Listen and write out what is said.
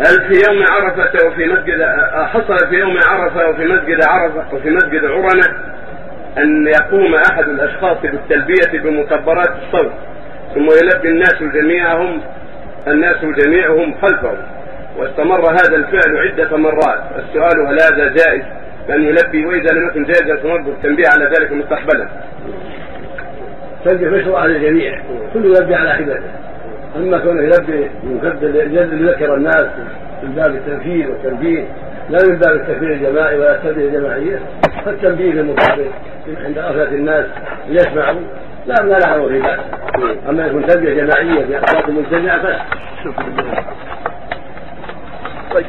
هل في يوم عرفة وفي مسجد حصل في يوم عرفة وفي مسجد عرفة وفي مسجد عرنة أن يقوم أحد الأشخاص بالتلبية بمكبرات الصوت ثم يلبي الناس جميعهم الناس جميعهم خلفه. واستمر هذا الفعل عدة مرات. السؤال هل هذا جائز؟ بأن يلبي وإذا لم يكن جائزا فنرجو التنبيه على ذلك مستقبلا. تلبية مشروع على الجميع كل يلبي على حدته أما كونه يلبي ليذكر الناس من باب التنفيذ والتنبيه لا من باب التكبير الجماعي ولا التلبيه الجماعية فالتنبيه للمخاطب عند غفله الناس ليسمعوا لا ما له في بأس. أما يكون تلبيه جماعية في اصوات مجتمعه فلا. طيب.